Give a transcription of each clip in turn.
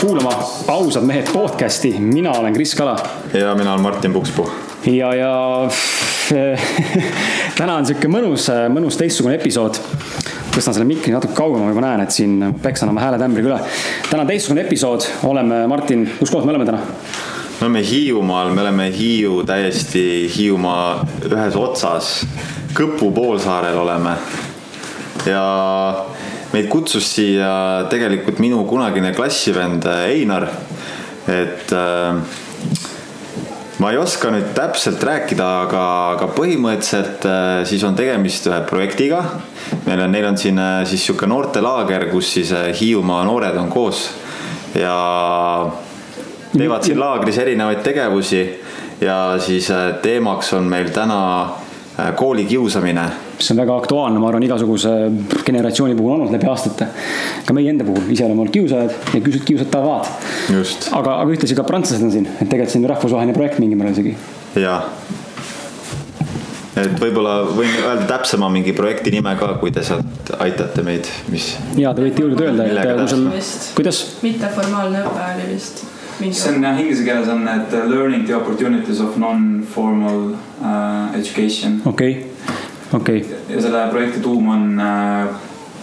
Tulemast kuulama Ausad mehed podcast'i, mina olen Kris Kala. ja mina olen Martin Pukspuu. ja, ja täna on sihuke mõnus, mõnus teistsugune episood. tõstan selle mikri natuke kaugemale, ma juba näen, et siin peksan oma hääletämbriga üle. täna on teistsugune episood, oleme, Martin, kus kohas me oleme täna? me oleme Hiiumaal, me oleme Hiiu täiesti Hiiumaa ühes otsas. Kõpu poolsaarel oleme. ja meid kutsus siia tegelikult minu kunagine klassivend Einar. et äh, ma ei oska nüüd täpselt rääkida, aga, aga põhimõtteliselt äh, siis on tegemist ühe projektiga. meil on, neil on siin äh, siis sihuke noortelaager, kus siis äh, Hiiumaa noored on koos ja teevad siin laagris erinevaid tegevusi ja siis äh, teemaks on meil täna äh, koolikiusamine mis on väga aktuaalne, ma arvan, igasuguse generatsiooni puhul olnud läbi aastate. ka meie enda puhul, ise oleme olnud kiusajad ja kiusad, kiusatavad. aga, aga ühtlasi ka prantslased on siin, et tegelikult see on rahvusvaheline projekt mingil määral isegi. jaa. et võib-olla võin öelda täpsema mingi projekti nime ka, kui te sealt aitate meid, mis. ja te võite julgelt öelda, et kui sul, kuidas? mitteformaalne õpe oli vist see on jah, inglise keeles on need learning the opportunities of non-formal uh, education. okei okay okei okay.. ja selle projekti tuum on äh,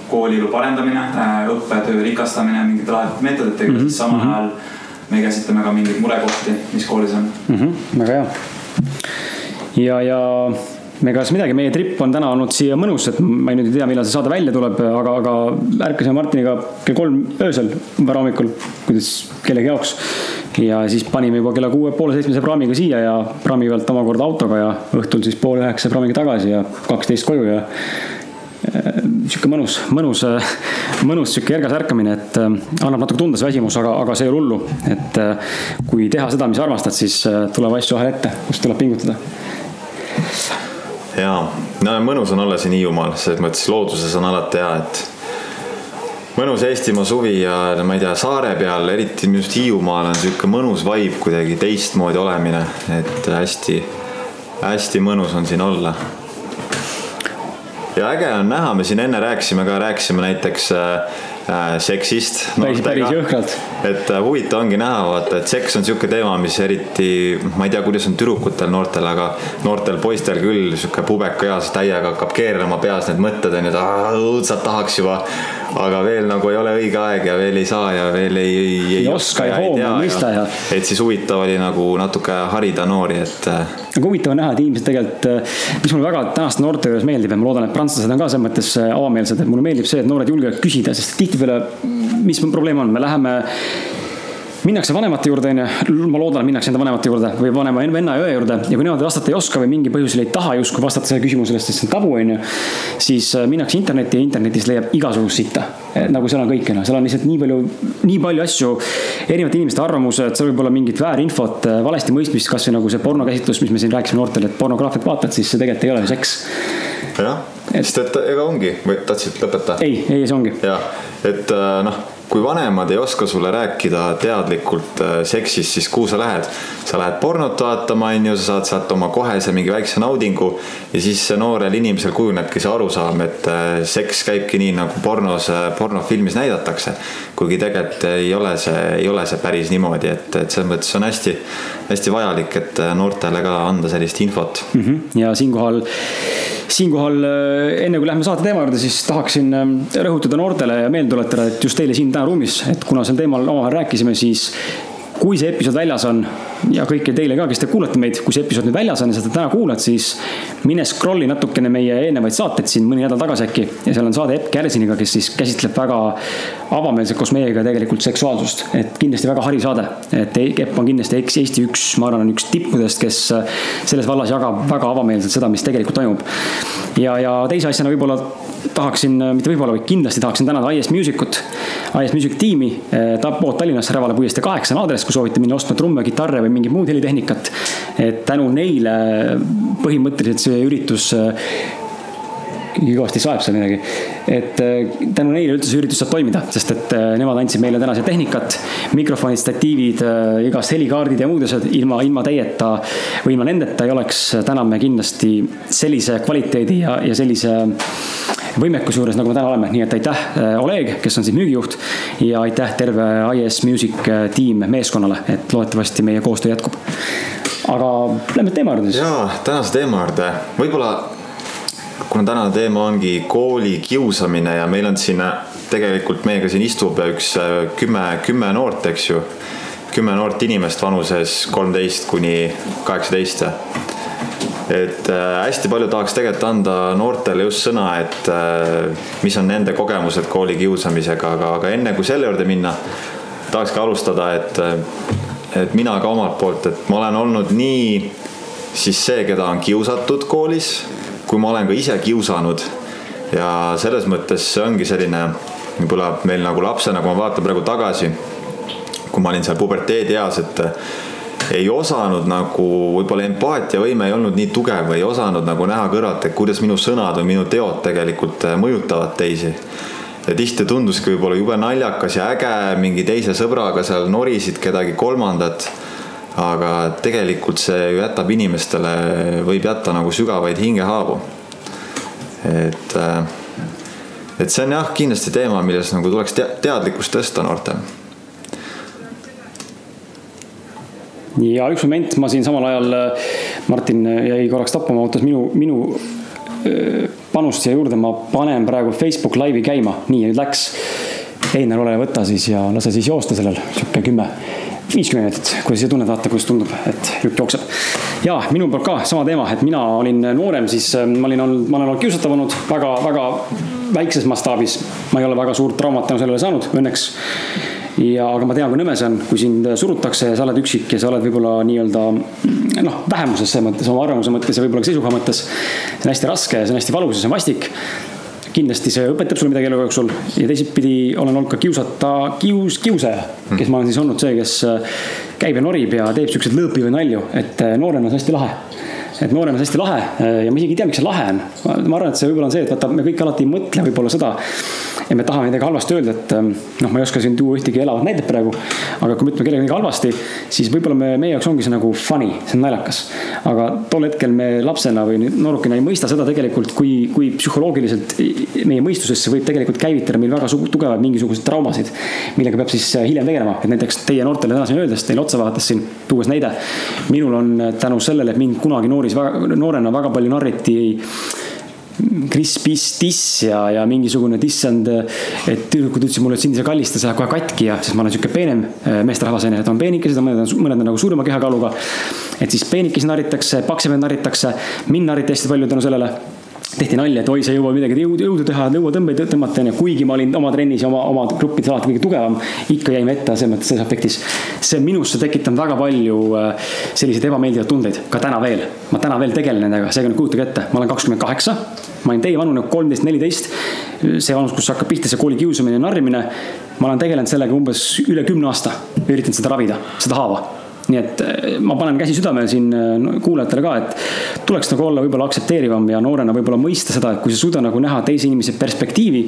koolielu parendamine, äh, õppetöö rikastamine mingite lahedate meetoditega mm, -hmm. siis samal mhm. ajal me käsitleme ka mingeid murekohti, mis koolis on mm. -hmm. väga hea. ja, ja egas midagi, meie trip on täna olnud siia mõnus, et ma nüüd ei tea, millal see saade välja tuleb, aga, aga ärkasime Martiniga kell kolm öösel varahommikul, kuidas kellegi jaoks ja siis panime juba kella kuue, poole seitsmese praamiga siia ja praami pealt omakorda autoga ja õhtul siis poole üheksa praamiga tagasi ja kaksteist koju ja äh, sihuke mõnus, mõnus, äh, mõnus sihuke ergas ärkamine, et äh, annab natuke tunda see väsimus, aga, aga see ei ole hullu. et kui teha seda, mis armastad, siis tuleb asju vahel ette, kus tuleb pingutada. Ja, no mõnus on olla siin Hiiumaal, selles mõttes looduses on alati hea, et mõnus Eestimaa suvi ja ma ei tea, saare peal, eriti just Hiiumaal on sihuke mõnus vibe kuidagi teistmoodi olemine, et hästi, hästi mõnus on siin olla. ja äge on näha, me siin enne rääkisime ka, rääkisime näiteks äh, seksist. päris, päris jõhkralt. et äh, huvitav ongi näha, vaata, et seks on sihuke teema, mis eriti, ma ei tea, kuidas on tüdrukutel, noortel, aga noortel poistel küll sihuke pubekaeas täiega hakkab keerama peas need mõtted on ju, et õudselt tahaks juba. Aga veel nagu ei ole õige aeg ja veel ei saa ja veel ei, ei, ei, ei oska ja ei tea. mõista ja. et siis huvitav oli nagu natuke harida noori, et. Äh, aga huvitav on näha, et inimesed tegelikult, äh, mis mulle väga tänaste noorte juures meeldib ja ma loodan, et prantslased on ka selles mõttes avameelsed, et mulle meeldib see, et noored julgevad küsida, sest tihtipeale, mis probleem on, me läheme minnakse vanemate juurde, onju, ma loodan, et minnakse enda vanemate juurde või vanema venna ja õe juurde ja kui nemad vastata ei oska või mingil põhjusel ei taha justkui vastata sellele küsimusele, sest see on tabu, onju. siis äh, minnakse internetti ja internetis leiab igasugust sitta. nagu seal on kõik, onju, seal on lihtsalt nii palju, nii palju asju, erinevate inimeste arvamused, seal võib olla mingit väärinfot, äh, valesti mõistmist, kasvõi nagu see pornokäsitlus, mis me siin rääkisime noortele, et pornograafiat vaatad, siis see tegelikult ei ole ju seks. jah, sest et ega ongi või tahtsid lõpetada? ei, ei, see ongi. jah, et äh, noh kui vanemad ei oska sulle rääkida teadlikult äh, seksist, siis kuhu sa lähed? sa lähed pornot vaatama, on ju, sa saad sealt oma kohese mingi väikse naudingu ja siis noorel inimesel kujunebki see arusaam, et äh, seks käibki nii nagu pornos, äh, pornofilmis näidatakse. kuigi tegelikult ei ole see, ei ole see päris niimoodi, et, et selles mõttes on hästi, hästi vajalik, et noortele ka anda sellist infot mm. -hmm. ja siinkohal siinkohal enne kui läheme saate teema juurde, siis tahaksin rõhutada noortele ja meelde tuletada, et just teile siin täna ruumis, et kuna sel teemal omavahel rääkisime, siis kui see episood väljas on ja kõike teile ka, kes te kuulate meid, kui see episood nüüd väljas on ja seda täna kuulad, siis mine scroll'i natukene meie eelnevaid saateid siin mõni nädal tagasi äkki. ja seal on saade Epp Kärsiniga, kes siis käsitleb väga avameelselt koos meiega tegelikult seksuaalsust. et kindlasti väga hariv saade. et Epp on kindlasti Eesti üks, ma arvan, on üks tippudest, kes selles vallas jagab väga avameelselt seda, mis tegelikult toimub. ja, ja teise asjana võib-olla tahaksin, mitte võib-olla, vaid kindlasti tahaksin tänada IS Music ut, IS Music tiimi, pood Tallinnasse Rävala puiestee kaheksa on aadress, kui soovite minna ostma trumme, kitarre või mingit muud helitehnikat. et tänu neile põhimõtteliselt see üritus kõvasti saeb seal midagi. et äh, tänu neile üldse see üritus saab toimida, sest et äh, nemad andsid meile tänase tehnikat, mikrofonid, statiivid, igast helikaardid ja muud asjad, ilma, ilma teieta või ilma nendeta ei oleks täna me kindlasti sellise kvaliteedi ja, ja sellise võimekuse juures, nagu me täna oleme, nii et aitäh, Oleg, kes on siis müügijuht ja aitäh terve IS Music tiim meeskonnale, et loodetavasti meie koostöö jätkub aga lähme teema juurde siis. jaa, tänase teema juurde, võib-olla kuna tänane teema ongi koolikiusamine ja meil on siin tegelikult meiega siin istub üks äh, kümme, kümme noort, eks ju. kümme noort inimest vanuses kolmteist kuni kaheksateist. et äh, hästi palju tahaks tegelikult anda noortele just sõna, et äh, mis on nende kogemused koolikiusamisega, aga, aga enne kui selle juurde minna, tahakski alustada, et et mina ka omalt poolt, et ma olen olnud nii siis see, keda on kiusatud koolis, kui ma olen ka ise kiusanud. ja selles mõttes see ongi selline võib-olla meil nagu lapsena, kui ma vaatan praegu tagasi, kui ma olin seal puberteedieas, et ei osanud nagu, võib-olla empaatiavõime ei olnud nii tugev või ei osanud nagu näha kõrvalt, et kuidas minu sõnad või minu teod tegelikult mõjutavad teisi ja tihti tunduski võib-olla jube naljakas ja äge, mingi teise sõbraga seal norisid kedagi kolmandat. Aga tegelikult see jätab inimestele, võib jätta nagu sügavaid hingehaavu. et, äh, et see on jah, kindlasti teema, milles nagu tuleks te teadlikkust tõsta noortel. Ja üks moment, ma siin samal ajal, äh, Martin jäi korraks tappama, ootas minu, minu panust siia juurde, ma panen praegu Facebook laivi käima, nii nüüd läks. Einar, ole võta siis ja lase siis joosta sellel, sihuke kümme, viiskümmend minutit, kuidas sa tunned, vaata, kuidas tundub, et jutt jookseb. ja minu poolt ka sama teema, et mina olin noorem, siis ma olin olnud, ma olen olnud kiusatav olnud väga-väga väikses mastaabis. ma ei ole väga suurt traumat tänu sellele saanud, õnneks ja, aga ma tean, kui nõme see on, kui sind surutakse ja sa oled üksik ja sa oled võib-olla nii-öelda noh, vähemuses selles mõttes, oma arvamuse mõttes ja võib-olla ka seisukoha mõttes. see on hästi raske ja see on hästi valus ja see on vastik. Kindlasti see õpetab sulle midagi elu jooksul. Ja teisipidi olen olnud ka kiusata, kius, kiusaja, kes ma olen siis olnud see, kes käib ja norib ja teeb siukseid lõõpi või nalju, et noorena on see hästi lahe et noorena on hästi lahe ja ma isegi ei tea, miks see lahe on. ma arvan, et see võib-olla on see, et vaata, me kõik alati ei mõtle võib-olla seda, ja me tahame midagi halvasti öelda, et ähm, noh, ma ei oska siin tuua ühtegi elavat näidet praegu. aga kui me ütleme kellelegi midagi halvasti, siis võib-olla me, meie jaoks ongi see nagu funny, see on naljakas. aga tol hetkel me lapsena või noorukina ei mõista seda tegelikult, kui, kui psühholoogiliselt meie mõistusesse võib tegelikult käivitada meil väga tugevaid mingisuguseid traumasid. millega peab siis äh, hiljem tegelema, et näiteks teie noortele täna siin öeldes, teile otsa vaadates siin, tuues näide. minul on äh, tänu sellele, et mind kunagi nooris, noorena väga palju narriti Chris Piss diss ja, ja mingisugune dissand, et tüdrukud ütlesid mulle, et sind ei saa kallistada, sa läheb kohe katki ja, sest ma olen sihuke peenem äh, meesterahvas onju, et on peenikesed, mõned on, mõned on nagu suurema kehakaaluga. et siis peenikesi narritakse, paksemaid narritakse, mind narriti hästi palju tänu sellele tehti nalja, et oi, sa ei jõua midagi jõudu, jõudu teha, lõuatõmbeid tõmmata, onju. kuigi ma olin oma trennis ja oma, oma gruppides alati kõige tugevam, ikka jäime ette mõttes selles aspektis. see on minusse tekitanud väga palju äh, selliseid ebameeldivaid tundeid, ka täna veel. ma täna veel tegelen nendega, seega kujutage ette, ma olen kakskümmend kaheksa. ma olin teie vanune kolmteist, neliteist. see vanus, kus hakkab pihta see kooli kiusamine ja narrimine. ma olen tegelenud sellega umbes üle kümne aasta, üritanud seda ravida, seda haava nii et eh, ma panen käsi südamele siin eh, kuulajatele ka, et tuleks nagu olla võib-olla aktsepteerivam ja noorena võib-olla mõista seda, et kui sa ei suuda nagu näha teise inimese perspektiivi,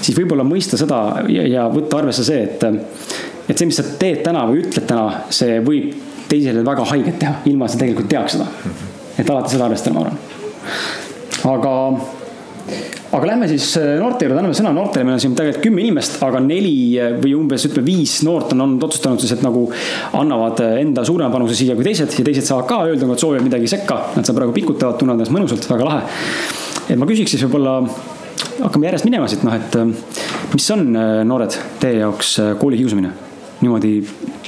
siis võib-olla mõista seda ja, ja võtta arvesse see, et, et see, mis sa teed täna või ütled täna, see võib teisele väga haiget teha, ilma sa tegelikult teaks seda. et alati seda arvestada, ma arvan. aga aga lähme siis äh, noorte juurde, anname sõna noortele, meil on siin tegelikult kümme inimest, aga neli äh, või umbes ütleme viis noort on olnud otsustanud siis, et nagu annavad äh, enda suurema panuse siia kui teised ja teised saavad ka öelda, kui nad soovivad midagi sekka. Nad seal praegu pikutavad, tunnevad ennast mõnusalt, väga lahe. et ma küsiks siis võib-olla, hakkame järjest minema siit, noh, et mis on noored teie jaoks koolikiusamine? Niimoodi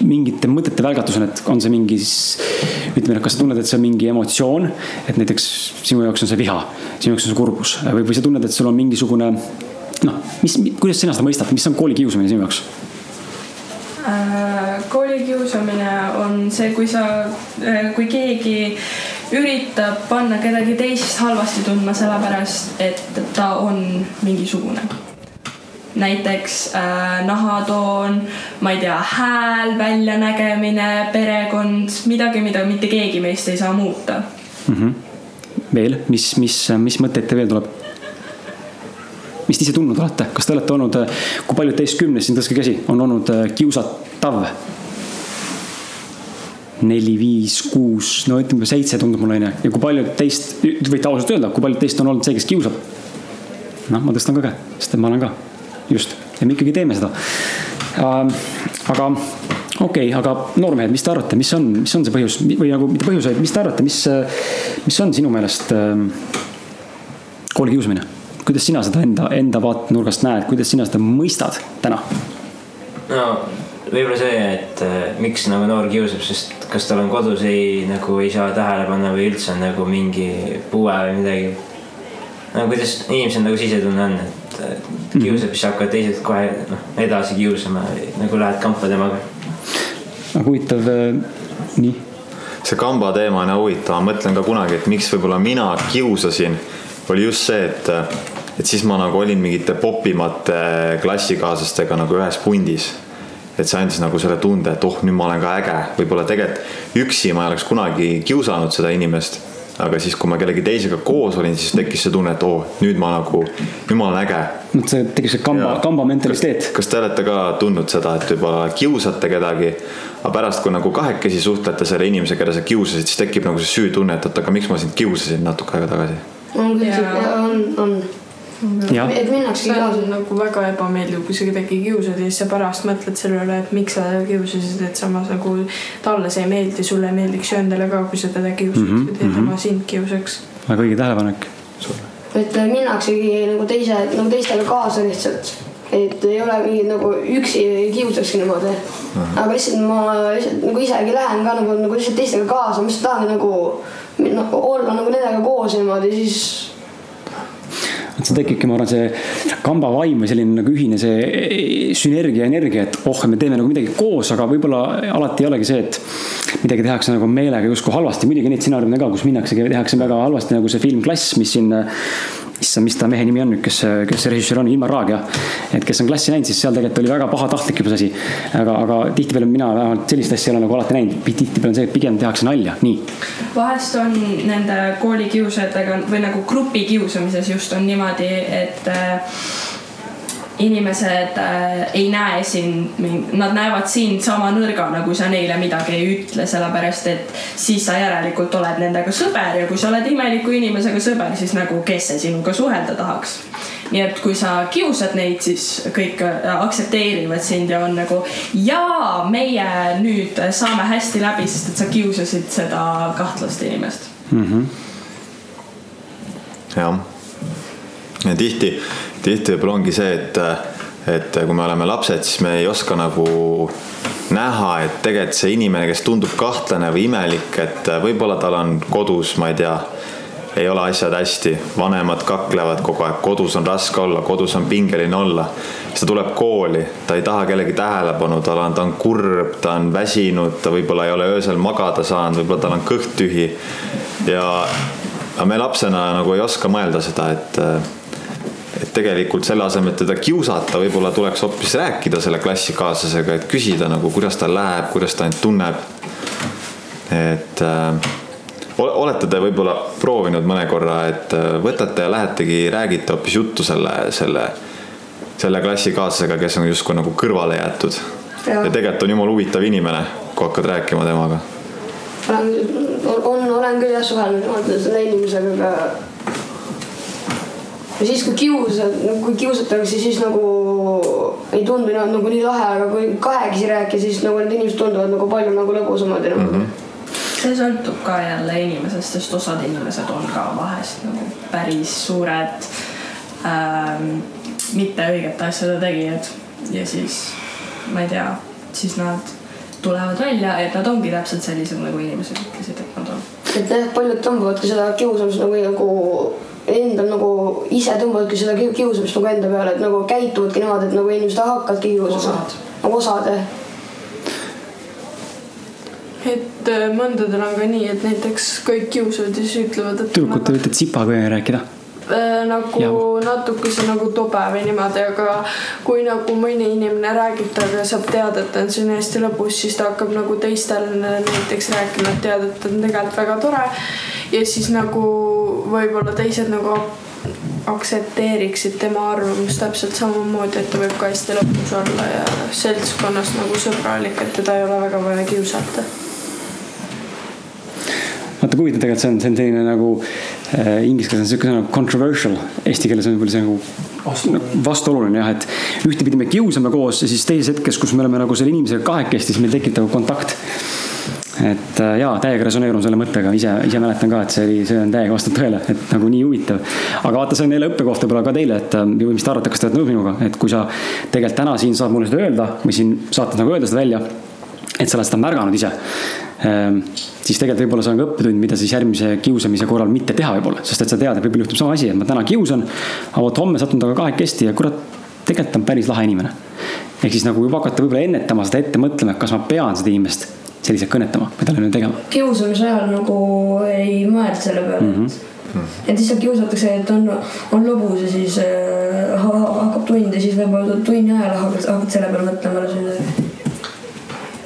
mingite mõtete välgatusena, et on see mingi siis, ütleme, kas sa tunned, et see on mingi emotsioon, et näiteks sinu jaoks on see viha, sinu jaoks on see kurbus või, või sa tunned, et sul on mingisugune noh, mis, kuidas sina seda mõistad, mis on koolikiusamine sinu jaoks? Äh, koolikiusamine on see, kui sa, äh, kui keegi üritab panna kedagi teist halvasti tundma sellepärast, et ta on mingisugune näiteks äh, nahatoon, ma ei tea, hääl, väljanägemine, perekond, midagi, mida mitte keegi meist ei saa muuta mm. -hmm. veel, mis, mis, mis mõtteid teil veel tuleb? mis te ise tundnud olete, kas te olete olnud, kui paljud teist kümnest, siin tõstke käsi, on olnud kiusatav? neli, viis, kuus, no ütleme seitse tundub mulle onju. ja kui paljud teist, võite ausalt öelda, kui paljud teist on olnud see, kes kiusab? noh, ma tõstan ka käe, sest et ma olen ka, just, ja me ikkagi teeme seda äh,. aga okei okay,, aga noormehed, mis te arvate, mis on, mis on see põhjus või nagu mitte põhjus, vaid mis te arvate, mis, mis on sinu meelest äh, koolikiusamine? kuidas sina seda enda, enda vaatenurgast näed, kuidas sina seda mõistad täna? no võib-olla see, et äh, miks nagu noor kiusab, sest kas tal on kodus ei, nagu ei saa tähele panna või üldse on nagu mingi puue või midagi. No kuidas inimesel nagu sisetunne on, et mhm. kiusab, siis hakkavad teised kohe noh edasi kiusama, nagu lähed kampa temaga. aga huvitav äh,, nii. see kamba teema on huvitav, ma mõtlen ka kunagi, et miks võib-olla mina kiusasin, oli just see, et et siis ma nagu olin mingite popimate klassikaaslastega nagu ühes pundis et see andis nagu selle tunde, et oh, nüüd ma olen ka äge, võib-olla tegelikult üksi ma ei oleks kunagi kiusanud seda inimest. Aga siis, kui ma kellegi teisega koos olin, siis tekkis see tunne, et oo oh,, nüüd ma nagu, nüüd ma olen äge. no see tekkis see kamba, kamba mentaliteet. kas te olete ka tundnud seda, et võib-olla kiusate kedagi, aga pärast, kui nagu kahekesi suhtlete selle inimesega, keda sa kiusasid, siis tekib nagu see süütunne, et oot, aga miks ma sind kiusasin natuke aega tagasi. on küll, on, on et see on nagu väga ebameeldiv, kui sa kedagi kiusad ja siis sa pärast mõtled selle üle, et miks sa teda kiusasid, et samas nagu talle see ei meeldi, sulle ei meeldiks ju endale ka, kui sa teda kiusaksid mm -hmm. ja tema mhm. sind kiusaks. väga õige tähelepanek. et äh, minnaksegi nagu teise, nagu teistele kaasa lihtsalt et ei ole mingid nagu üksi ei kiusakski niimoodi. aga lihtsalt ma lihtsalt nagu isegi lähen ka nagu, nagu lihtsalt teistega kaasa, ma lihtsalt tahan nagu no, olla nagu nendega koos niimoodi, siis see tekibki, ma arvan, see kamba vaim või selline nagu ühine see sünergia, energia, et oh, me teeme nagu midagi koos, aga võib-olla alati ei olegi see, et midagi tehakse nagu meelega justkui halvasti, muidugi neid stsenaariume ka, kus minnaksegi, tehakse väga halvasti nagu see film Klass, mis siin issand, mis ta mehe nimi on nüüd, kes, kes režissöör on, Ilmar Raag jah. et kes on klassi näinud, siis seal tegelikult oli väga pahatahtlik juba see asi. aga, aga tihtipeale mina vähemalt sellist asja ei ole nagu alati näinud, tihtipeale on see, et pigem tehakse nalja, nii. vahest on nende koolikiusajatega või nagu grupi kiusamises just on niimoodi, et äh, inimesed äh, ei näe sind, nad näevad sind sama nõrgana, kui sa neile midagi ei ütle, sellepärast et siis sa järelikult oled nendega sõber ja kui sa oled imeliku inimesega sõber, siis nagu kes see sinuga suhelda tahaks. nii et kui sa kiusad neid, siis kõik äh, aktsepteerivad sind ja on nagu jaa, meie nüüd saame hästi läbi, sest et sa kiusasid seda kahtlast inimest mm. -hmm. jah, ja tihti tihti võib-olla ongi see, et, et kui me oleme lapsed, siis me ei oska nagu näha, et tegelikult see inimene, kes tundub kahtlane või imelik, et võib-olla tal on kodus, ma ei tea, ei ole asjad hästi, vanemad kaklevad kogu aeg, kodus on raske olla, kodus on pingeline olla. siis ta tuleb kooli, ta ei taha kellegi tähelepanu, tal on, ta on kurb, ta on väsinud, ta võib-olla ei ole öösel magada saanud, võib-olla tal on kõht tühi. ja, aga me lapsena nagu ei oska mõelda seda, et tegelikult selle asemel, et teda kiusata, võib-olla tuleks hoopis rääkida selle klassikaaslasega, et küsida nagu, kuidas tal läheb, kuidas ta end tunneb. et äh, olete te võib-olla proovinud mõne korra, et äh, võtate ja lähetegi, räägite hoopis juttu selle, selle, selle klassikaaslasega, kes on justkui nagu kõrvale jäetud. ja tegelikult on jumala huvitav inimene, kui hakkad rääkima temaga. olen, on, olen küll jah suhelnud selle inimesega, aga ja siis, kui kiusad, kui kiusatakse, siis nagu ei tundu nagu, nagu nii lahe, aga kui kahekesi rääkida, siis nagu need inimesed tunduvad nagu palju nagu lõbusamad ja mm. -hmm see sõltub ka jälle inimesest, sest osad inimesed on ka vahest nagu päris suured ähm, mitte õigete asjade tegijad ja siis ma ei tea, siis nad tulevad välja, et nad ongi täpselt sellised, nagu inimesed ütlesid, et nad on. et jah, paljud tõmbavadki seda kiusamist nagu, nagu endal nagu ise tõmbavadki seda kiusamist nagu enda peale, et nagu käituvadki niimoodi, et nagu inimesed hakkavadki kiusama. nagu osad jah. et äh, mõndadel on ka nii, et näiteks kõik kiusavad ja siis ütlevad, et. tüdrukud, te võite tsipaga rääkida äh, nagu ja. natukese nagu tobe või niimoodi, aga kui nagu mõni inimene räägib temaga ja saab teada, et ta on siin hästi lõbus, siis ta hakkab nagu teistele näiteks rääkima, et teada, et ta on tegelikult väga tore. ja siis nagu võib-olla teised nagu aktsepteeriksid tema arvamust täpselt samamoodi, et ta võib ka hästi lõpus olla ja seltskonnas nagu sõbralik, et teda ei ole väga vaja kiusata vaata kui huvitav tegelikult see on, see on selline nagu äh, inglise keeles on sihuke sõna nagu controversial, eesti keeles on võib-olla see nagu vastuoluline, vastuoluline jah, et ühtepidi me kiusame koos ja siis teises hetkes, kus me oleme nagu selle inimesega kahekesti, siis meil tekib nagu kontakt. Et äh, jaa, täiega resoneerun selle mõttega, ise, ise mäletan ka, et see oli, see on täiega vastab tõele, et nagu nii huvitav. aga vaata, see on jälle õppekoht võib-olla ka teile, et äh, või mis te arvate, kas te olete nõus minuga, et kui sa tegelikult täna siin saad mulle seda öelda või siin saates nagu öelda seda välja et sa oled seda märganud ise Ehm, siis tegelikult võib-olla see on ka õppetund, mida siis järgmise kiusamise korral mitte teha võib-olla, sest et sa tead, et võib-olla juhtub sama asi, et ma täna kiusan, aga vot homme satun temaga kahekesti ja kurat, tegelikult on päris lahe inimene. ehk siis nagu juba hakata võib-olla ennetama seda ette mõtlema, et kas ma pean seda inimest selliselt kõnetama või talle nüüd tegema. kiusamise ajal nagu ei mõelda selle peale mm. -hmm. et lihtsalt kiusatakse, et on, on lõbus ja siis äh, hakkab tund ja siis võib-olla tunni ajal hakkad, hakkad selle peale mõtlema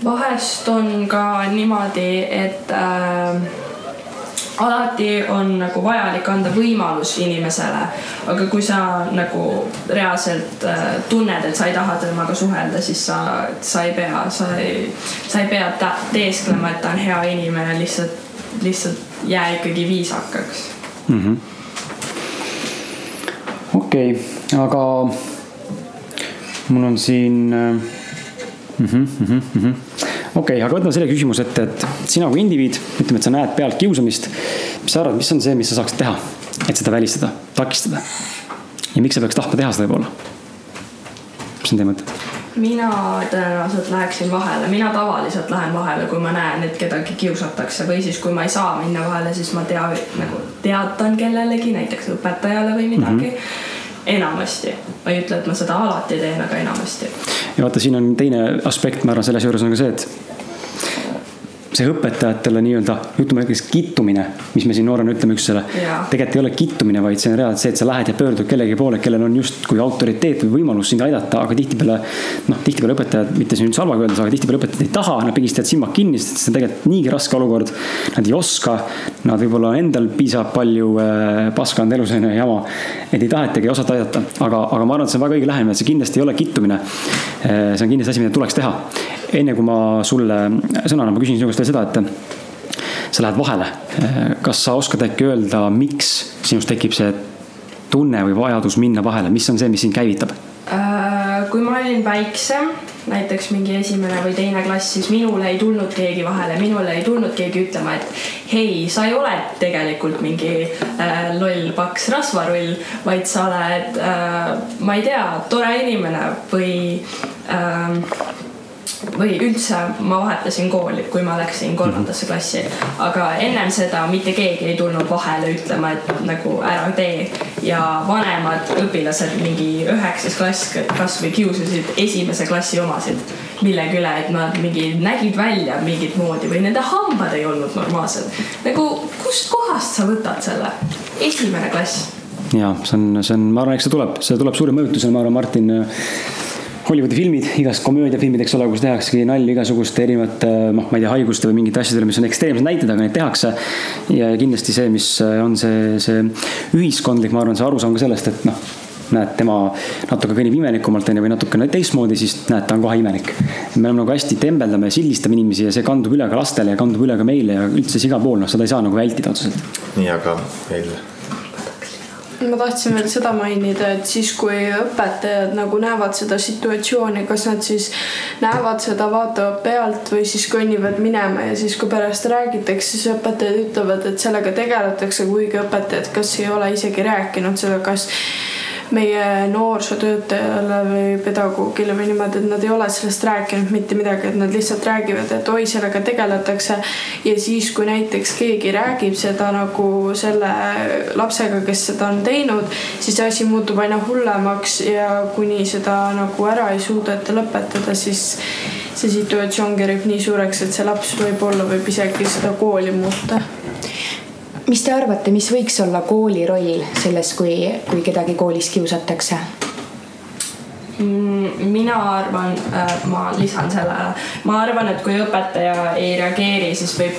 vahest on ka niimoodi, et äh, alati on nagu vajalik anda võimalus inimesele, aga kui sa nagu reaalselt äh, tunned, et sa ei taha temaga suhelda, siis sa, sa ei pea, sa ei, sa ei pea teesklema, et ta on hea inimene, lihtsalt, lihtsalt jää ikkagi viisakaks mm -hmm.. okei okay,, aga mul on siin äh mm. -hmm, mm -hmm. Okei okay,, aga võtame selle küsimuse ette, et sina kui indiviid, ütleme, et sa näed pealt kiusamist. mis sa arvad, mis on see, mis sa saaksid teha, et seda välistada, takistada? ja miks sa peaks tahtma teha seda võib-olla? mis on teie mõtted? mina tõenäoliselt läheksin vahele, mina tavaliselt lähen vahele, kui ma näen, et kedagi kiusatakse või siis, kui ma ei saa minna vahele, siis ma tea, nagu teatan kellelegi, näiteks õpetajale või midagi mm. -hmm enamasti, ma ei ütle, et ma seda alati teen, aga enamasti. ja vaata, siin on teine aspekt, ma arvan, selles juures on ka see, et see õpetajatele nii-öelda, ütleme näiteks kittumine, mis me siin noorena ütleme üksteisele. tegelikult ei ole kittumine, vaid see on reaalselt see, et sa lähed ja pöördud kellegi poole, kellel on justkui autoriteet või võimalus sind aidata, aga tihtipeale. noh, tihtipeale õpetajad, mitte siin üldse halvaga öeldes, aga tihtipeale õpetajad ei taha, nad pigistavad silmad kinni, sest see on tegelikult niigi raske olukord. Nad ei oska, nad võib-olla endal piisavalt palju äh, paska on elus on ju jama. et ei tahetagi, ei osata aidata, aga, aga ma arvan, et see on väga õige lähenemine, et see kindlasti ei ole kittumine. Äh, see on kindlasti asi, mida tuleks teha enne kui ma sulle sõna annan, ma küsin sinu käest veel seda, et sa lähed vahele. kas sa oskad äkki öelda, miks sinus tekib see tunne või vajadus minna vahele, mis on see, mis sind käivitab? Äh, kui ma olin väiksem, näiteks mingi esimene või teine klass, siis minule ei tulnud keegi vahele, minule ei tulnud keegi ütlema, et hei, sa ei ole tegelikult mingi äh, loll paks rasvarull, vaid sa oled äh,, ma ei tea, tore inimene või äh, või üldse ma vahetasin kooli, kui ma läksin kolmandasse klassi. aga ennem seda mitte keegi ei tulnud vahele ütlema, et nagu ära tee. ja vanemad õpilased mingi üheksas klass kasvõi kiusasid esimese klassi omasid millegi üle, et nad mingi nägid välja mingit moodi või nende hambad ei olnud normaalsed. nagu kustkohast sa võtad selle? esimene klass ja see on, see on, ma arvan, eks see tuleb, see tuleb suure mõjutusena, ma arvan, Martin Hollywoodi filmid, igast komöödiafilmid, eks ole, kus tehaksegi nalja igasuguste erinevate, noh, ma ei tea, haiguste või mingite asjadele, mis on ekstreemsed näited, aga neid tehakse. ja kindlasti see, mis on see, see ühiskondlik, ma arvan, see arusaam ka sellest, et noh, näed, tema natuke kõnnib imelikumalt, onju, või natukene teistmoodi, siis näed, ta on kohe imelik. me oleme nagu hästi tembeldame ja sildistame inimesi ja see kandub üle ka lastele ja kandub üle ka meile ja üldse siis igal pool, noh, seda ei saa nagu vältida otseselt. nii, aga meil ma tahtsin veel seda mainida, et siis, kui õpetajad nagu näevad seda situatsiooni, kas nad siis näevad seda, vaatavad pealt või siis kõnnivad minema ja siis, kui pärast räägitakse, siis õpetajad ütlevad, et sellega tegeletakse, kuigi õpetajad kas ei ole isegi rääkinud seda, kas meie noorsootöötajale või pedagoogile või niimoodi, et nad ei ole sellest rääkinud mitte midagi, et nad lihtsalt räägivad, et oi, sellega tegeletakse. ja siis, kui näiteks keegi räägib seda nagu selle lapsega, kes seda on teinud, siis see asi muutub aina hullemaks ja kuni seda nagu ära ei suudeta lõpetada, siis see situatsioon kerib nii suureks, et see laps võib-olla võib isegi seda kooli muuta mis te arvate, mis võiks olla kooli roll selles, kui, kui kedagi koolis kiusatakse? Mm, mina arvan, ma lisan sellele, ma arvan, et kui õpetaja ei reageeri, siis võib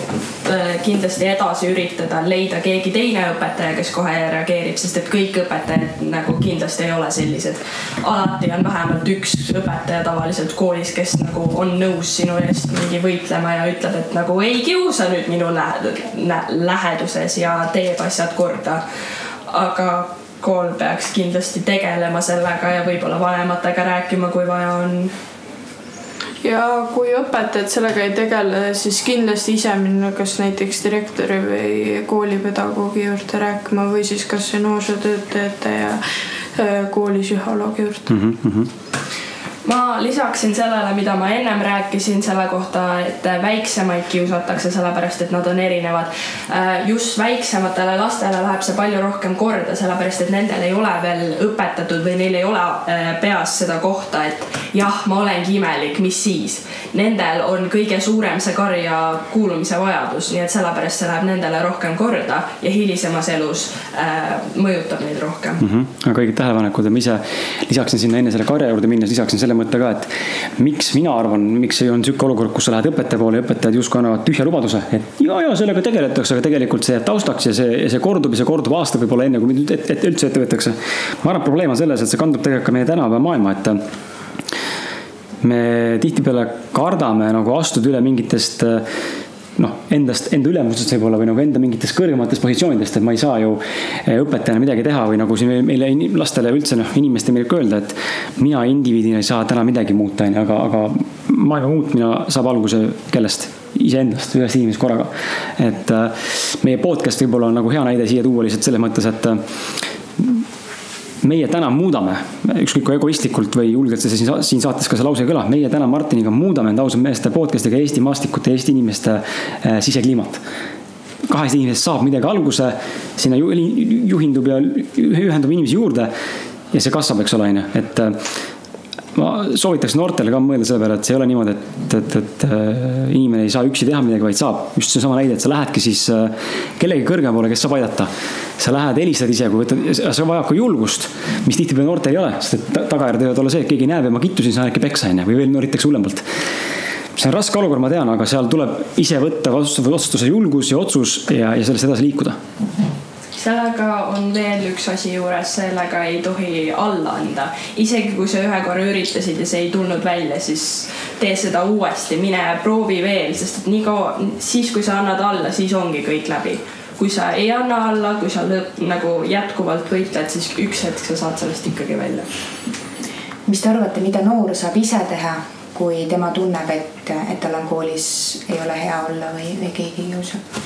kindlasti edasi üritada leida keegi teine õpetaja, kes kohe reageerib, sest et kõik õpetajad nagu kindlasti ei ole sellised. alati on vähemalt üks õpetaja tavaliselt koolis, kes nagu on nõus sinu eest mingi võitlema ja ütleb, et nagu ei kiusa nüüd minu läheduses ja teeb asjad korda. aga kool peaks kindlasti tegelema sellega ja võib-olla vanematega rääkima, kui vaja on ja kui õpetajad sellega ei tegele, siis kindlasti ise minna kas näiteks direktori või koolipedagoogi juurde rääkima või siis kasvõi noorsootöötajate ja äh, kooli psühholoogi juurde mm. -hmm ma lisaksin sellele, mida ma ennem rääkisin selle kohta, et väiksemaid kiusatakse sellepärast, et nad on erinevad. Äh, just väiksematele lastele läheb see palju rohkem korda, sellepärast et nendel ei ole veel õpetatud või neil ei ole äh, peas seda kohta, et jah, ma olengi imelik, mis siis. Nendel on kõige suurem see karja kuulumise vajadus, nii et sellepärast see läheb nendele rohkem korda ja hilisemas elus äh, mõjutab neid rohkem mm. -hmm. aga õiged tähelepanekud ja ma ise lisaksin sinna enne selle karja juurde minnes, lisaksin selle mõtte ka, et miks mina arvan, miks ei olnud sihuke olukord, kus sa lähed õpetaja poole ja õpetajad justkui annavad tühja lubaduse, et ja, ja sellega tegeletakse, aga tegelikult see jääb taustaks ja see, see kordub ja see kordub aasta võib-olla enne, kui et, et üldse ette võetakse. ma arvan, probleem on selles, et see kandub tegelikult ka meie tänapäeva maailma, et me tihtipeale kardame nagu astuda üle mingitest noh, endast, enda ülemustest võib-olla või nagu enda mingitest kõrgematest positsioonidest, et ma ei saa ju eh, õpetajana midagi teha või nagu siin meile lastele üldse noh, inimestele meeldib ka öelda, et mina indiviidina ei saa täna midagi muuta, onju, aga, aga maailma muutmine saab alguse kellest? iseendast, ühest inimesest korraga. et äh, meie podcast võib-olla on nagu hea näide siia tuua lihtsalt selles mõttes, et meie täna muudame, ükskõik kui egoistlikult või julgelt see siin, siin saates ka see lause kõlab, meie täna Martiniga muudame enda ausate meeste podcast'iga Eesti maastikute, Eesti inimeste äh, sisekliimat kahest inimesest saab midagi alguse, sinna juhindub ja ühendub inimesi juurde ja see kasvab, eks ole, onju, et äh, ma soovitaks noortele ka mõelda selle peale, et see ei ole niimoodi, et, et, et äh, inimene ei saa üksi teha midagi, vaid saab. just seesama näide, et sa lähedki siis kellegi kõrgema poole, kes saab aidata. Sa lähed, helistad ise, kui võtad, see vajab ka julgust, mis tihtipeale noortel ei ole, sest et tagajärjed võivad olla see, et keegi näeb ja ma kittusin, saan äkki peksa onju või veel noritakse hullemalt see on raske olukord, ma tean, aga seal tuleb ise võtta vastutuse julgus ja otsus ja, ja sellest edasi liikuda sellega on veel üks asi juures, sellega ei tohi alla anda. isegi kui sa ühe korra üritasid ja see ei tulnud välja, siis tee seda uuesti, mine proovi veel, sest et nii kaua, siis kui sa annad alla, siis ongi kõik läbi. Kui sa ei anna alla, kui sa lõpp nagu jätkuvalt võitled, siis üks hetk sa saad sellest ikkagi välja. mis te arvate, mida noor saab ise teha, kui tema tunneb, et, et tal on koolis, ei ole hea olla või, või keegi kiusab?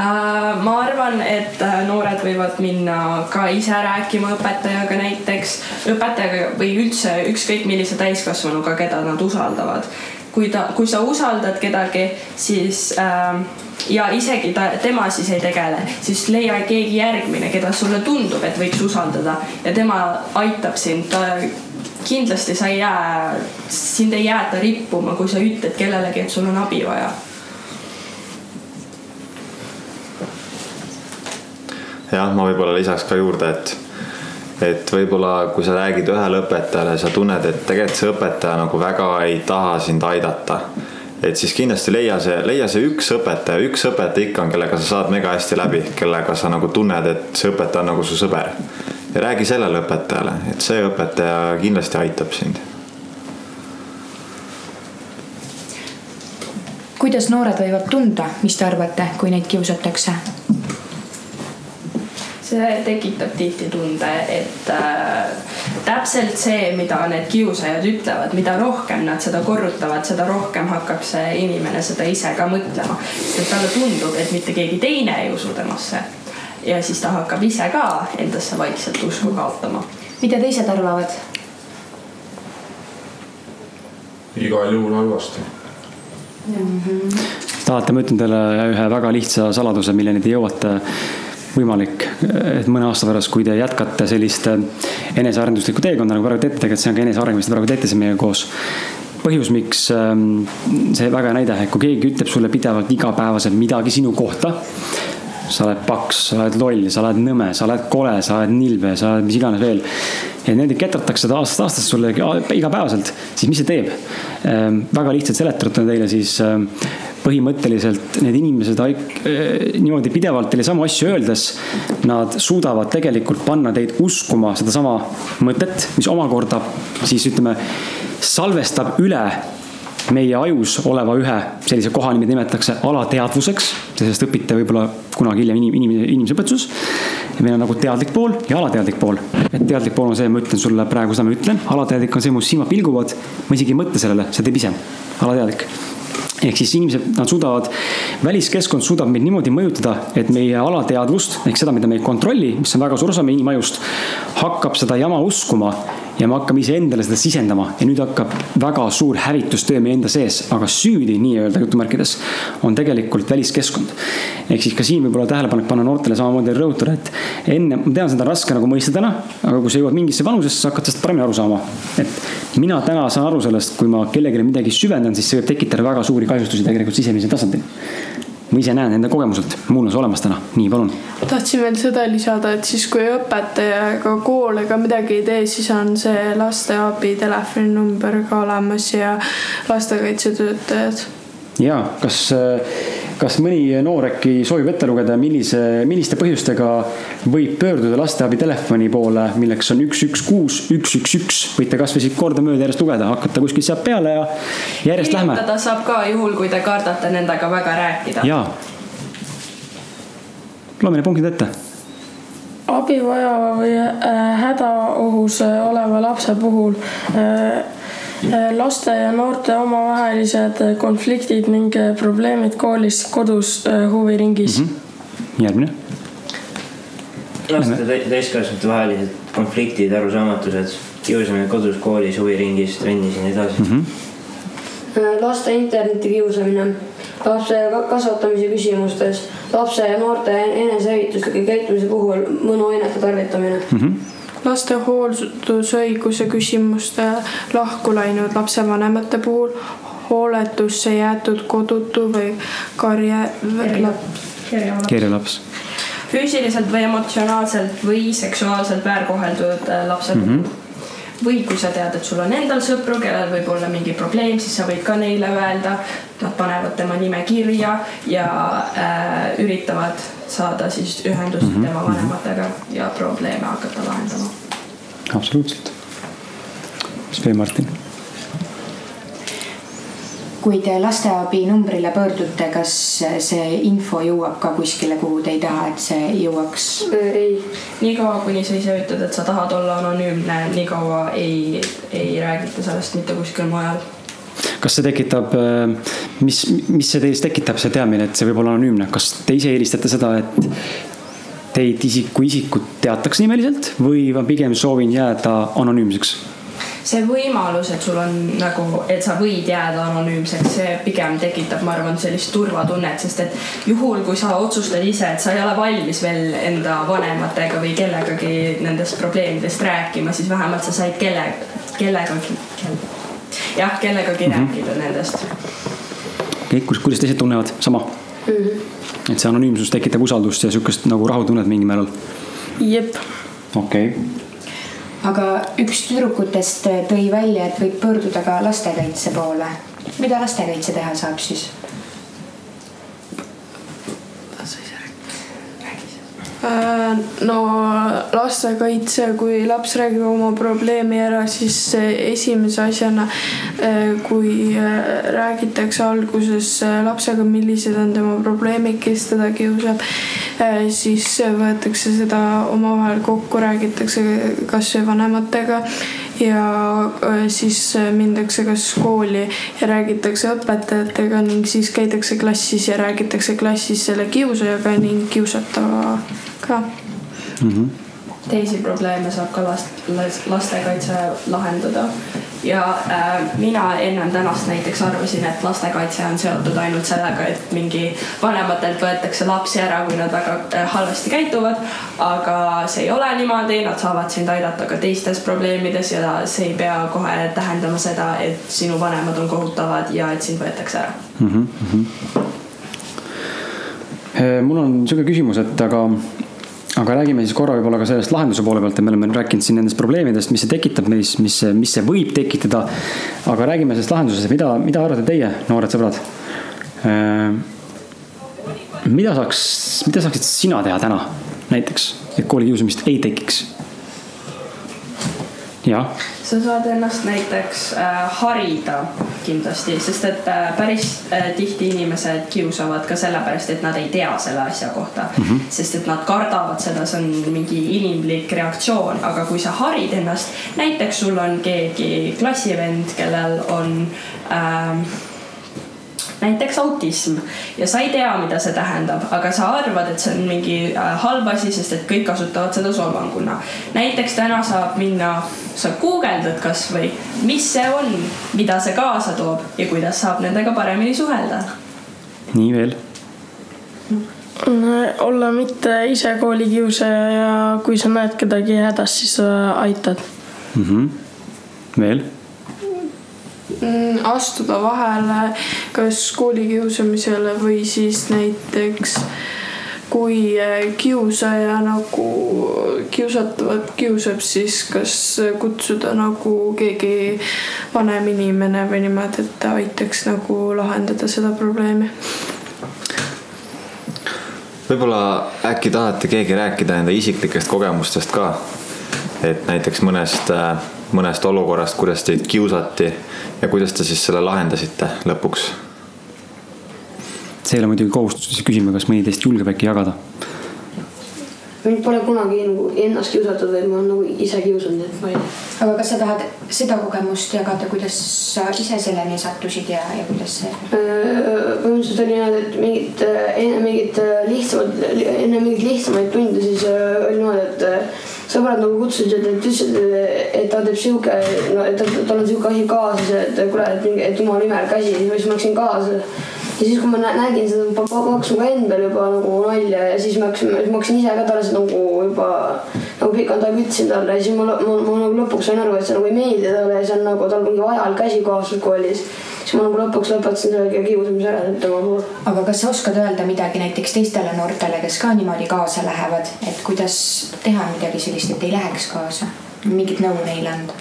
Äh, ma arvan, et äh, noored võivad minna ka ise rääkima õpetajaga näiteks, õpetajaga või üldse ükskõik millise täiskasvanuga, keda nad usaldavad. Kui ta, kui sa usaldad kedagi, siis äh, ja isegi ta, tema siis ei tegele, siis leia keegi järgmine, keda sulle tundub, et võiks usaldada. Ja tema aitab sind, ta kindlasti sa ei jää, sind ei jäeta rippuma, kui sa ütled kellelegi, et sul on abi vaja. Jah, ma võib-olla lisaks ka juurde, et, et võib-olla kui sa räägid ühele õpetajale, sa tunned, et tegelikult see õpetaja nagu väga ei taha sind aidata. et siis kindlasti leia see, leia see üks õpetaja, üks õpetaja ikka on, kellega sa saad mega hästi läbi, kellega sa nagu tunned, et see õpetaja on nagu su sõber. ja räägi sellele õpetajale, et see õpetaja kindlasti aitab sind kuidas noored võivad tunda, mis te arvate, kui neid kiusatakse? See tekitab tihti tunde, et äh, täpselt see, mida need kiusajad ütlevad, mida rohkem nad seda korrutavad, seda rohkem hakkab see inimene seda ise ka mõtlema. sest talle tundub, et mitte keegi teine ei usu temasse. ja siis ta hakkab ise ka endasse vaikselt usku kaotama. mida teised arvavad? igal juhul halvasti mm. -hmm. tahate, ma ütlen teile ühe väga lihtsa saladuse, milleni te jõuate võimalik, et mõne aasta pärast, kui te jätkate sellist enesearenduslikku teekonda nagu praegu teete, tegelikult see on ka eneseareng, mis te praegu teete siin meiega koos. põhjus, miks ähm, see väga hea näide, et kui keegi ütleb sulle pidevalt igapäevaselt midagi sinu kohta, sa oled paks, sa oled loll, sa oled nõme, sa oled kole, sa oled nilbe, sa oled mis iganes veel. ja niimoodi ketratakse aastast aastasse sulle igapäevaselt, siis mis see teeb? väga lihtsalt seletada teile siis ähm, põhimõtteliselt need inimesed äh, niimoodi pidevalt teile samu asju öeldes, nad suudavad tegelikult panna teid uskuma sedasama mõtet, mis omakorda siis ütleme, salvestab üle meie ajus oleva ühe sellise koha nimi nimetatakse alateadvuseks. sellest õpite võib-olla kunagi hiljem inim-, inimese, inimeseõpetuses. meil on nagu teadlik pool ja alateadlik pool. et teadlik pool on see, ma ütlen sulle praegu seda ma ütlen, alateadlik on see, mu silmad pilguvad. ma isegi ei mõtle sellele, see teeb ise, alateadlik ehk siis inimesed, nad suudavad, väliskeskkond suudab meid niimoodi mõjutada, et meie alateadvust ehk seda, mida me ei kontrolli, mis on väga suur osa meie inimajust, hakkab seda jama uskuma ja me hakkame iseendale seda sisendama ja nüüd hakkab väga suur hävitustöö meie enda sees, aga süüdi nii-öelda jutumärkides on tegelikult väliskeskkond. ehk siis ka siin võib-olla tähelepanek panna noortele samamoodi rõhutada, et enne, ma tean, seda on raske nagu mõista täna, aga kui sa jõuad mingisse vanusesse, sa hakkad sellest paremini aru saama. et mina täna saan aru sellest, kui ma kellelegi midagi süvendan, siis see võib tekitada väga suuri kahjustusi tegelikult sisemisel tasandil. Ma ise näen enda kogemuselt, mul on see olemas täna, nii palun. tahtsin veel seda lisada, et siis kui õpetaja ega kool ega midagi ei tee, siis on see lasteabi telefoninumber ka olemas ja lastekaitsetöötajad. ja kas, kas mõni noor äkki soovib ette lugeda, millise, milliste põhjustega võib pöörduda lasteabi telefoni poole, milleks on üks, üks, kuus, üks, üks, üks. võite kasvõi siit kordamööda järjest lugeda, hakata kuskilt sealt peale ja järjest lähme. saab ka juhul, kui te kardate nendega väga rääkida. jaa. loeme need punktid ette abi vajava või äh, hädaohus äh, oleva lapse puhul äh, laste ja noorte omavahelised äh, konfliktid ning äh, probleemid koolis, kodus, huviringis mm. -hmm. järgmine. laste tä- täiskasvanute vahelised konfliktid, arusaamatused, kiusamine kodus, koolis, huviringis, trennis ja nii edasi mm. Äh, laste internetikiusamine, lapse ka- kasvatamise küsimustes, lapse ja noorte enesehävituslike käitumise puhul mõnuainete tarvitamine mm. Mhm. Laste hooldusõiguse küsimuste lahku läinud lapsevanemate puhul, hooletusse jäetud kodutu või karje laps. kirjalaps. füüsiliselt või emotsionaalselt või seksuaalselt väärkoheldud äh, lapsed mm. -hmm või kui sa tead, et sul on endal sõpru, kellel võib olla mingi probleem, siis sa võid ka neile öelda. Nad panevad tema nime kirja ja äh, üritavad saada siis ühendust mm -hmm. tema vanematega ja probleeme hakata lahendama. absoluutselt. mis veel, Martin? kui te lasteabi numbrile pöördute, kas see info jõuab ka kuskile, kuhu te ei taha, et see jõuaks? ei, niikaua, kuni sa ise ütled, et sa tahad olla anonüümne, niikaua ei, ei räägita sellest mitte kuskil mujal. Kas see tekitab, mis, mis see teis tekitab, see teadmine, et see võib olla anonüümne, kas te ise eelistate seda, et teid isiku isikut teatakse nimeliselt või ma pigem soovin jääda anonüümseks? see võimalus, et sul on nagu, et sa võid jääda anonüümseks, see pigem tekitab, ma arvan, sellist turvatunnet, sest et juhul, kui sa otsustad ise, et sa ei ole valmis veel enda vanematega või kellegagi nendest probleemidest rääkima, siis vähemalt sa said kelle, kellegagi kelle,, jah, kellegagi mm -hmm. rääkida nendest. kõik, kuidas teised tunnevad, sama mm. -hmm. et see anonüümsus tekitab usaldust ja sihukest nagu rahutunnet mingil määral. jep, okei okay. aga üks tüdrukutest tõi välja, et võib pöörduda ka lastekaitse poole. mida lastekaitse teha saab siis? Äh, no lastekaitse, kui laps räägib oma probleemi ära, siis esimese asjana, kui äh, räägitakse alguses äh, lapsega, millised on tema probleemid, kes teda kiusab, siis võetakse seda omavahel kokku, räägitakse kasvõi vanematega ja siis mindakse kas kooli ja räägitakse õpetajatega ning siis käidakse klassis ja räägitakse klassis selle kiusajaga ning kiusatavaga ka mm. -hmm. teisi probleeme saab ka last, lastekaitse lahendada. ja äh, mina ennem tänast näiteks arvasin, et lastekaitse on seotud ainult sellega, et mingi vanematelt võetakse lapsi ära, kui nad väga äh, halvasti käituvad. aga see ei ole niimoodi, nad saavad sind aidata ka teistes probleemides ja see ei pea kohe tähendama seda, et sinu vanemad on kohutavad ja et sind võetakse ära. mm. -hmm. mul on sihuke küsimus, et aga, aga räägime siis korra võib-olla ka sellest lahenduse poole pealt, et me oleme rääkinud siin nendest probleemidest, mis see tekitab meis, mis, mis see võib tekitada. aga räägime sellest lahendusest, mida, mida arvate teie, noored sõbrad? mida saaks, mida saaksid sina teha täna näiteks, et koolikiusamist ei tekiks? jah. Sa saad ennast näiteks äh, harida kindlasti, sest et äh, päris äh, tihti inimesed kiusavad ka sellepärast, et nad ei tea selle asja kohta mm. -hmm. sest et nad kardavad seda, see on mingi inimlik reaktsioon, aga kui sa harid ennast, näiteks sul on keegi klassivend, kellel on äh, näiteks autism ja sa ei tea, mida see tähendab, aga sa arvad, et see on mingi äh, halb asi, sest et kõik kasutavad seda solvanguna. näiteks täna saab minna, sa guugeldad kasvõi, mis see on, mida see kaasa toob ja kuidas saab nendega paremini suhelda. nii veel olla mitte ise koolikiusaja ja kui sa näed kedagi hädas, siis sa aitad mm. -hmm. veel Mm, astuda vahele kas koolikiusamisele või siis näiteks kui äh, kiusaja nagu kiusatavat kiusab, siis kas kutsuda nagu keegi vanem inimene või niimoodi, et ta aitaks nagu lahendada seda probleemi. võib-olla äkki tahate keegi rääkida enda isiklikest kogemustest ka? et näiteks mõnest, äh, mõnest olukorrast, kuidas teid kiusati ja kuidas te siis selle lahendasite lõpuks? see ei ole muidugi kohustus, siis küsime, kas mõni teist julgeb äkki jagada. mind pole kunagi nagu ennast kiusatud, vaid ma olen nagu ise kiusanud, et ma ei aga kas sa tahad seda kogemust jagada, kuidas sa ise selleni sattusid ja, ja kuidas see? põhimõtteliselt oli niimoodi, et mingit enne mingit lihtsamat, enne mingeid lihtsamaid tunde siis oli niimoodi, et sõbrad nagu kutsusid, et ütlesid, et ta teeb sihuke, no et tal on sihuke asi kaasas, et kuule, et, et jumala nimel käsi, siis ma läksin kaasa. ja siis, kui ma nägin seda, pakkus mu endal juba nagu nalja ja siis ma hakkasin, ma hakkasin ise ka talle seda nagu juba nagu pikalt aega ütlesin talle ja siis ma, ma, ma, nagu lõpuks sain aru, et see nagu ei meeldi talle ja see on nagu tal mingi vajalik käsi kaasas koolis siis ma nagu lõpuks lõpetasin selle kiusamise ära tema puhul. aga kas sa oskad öelda midagi näiteks teistele noortele, kes ka niimoodi kaasa lähevad, et kuidas teha midagi sellist, et ei läheks kaasa? mingit nõu neile anda?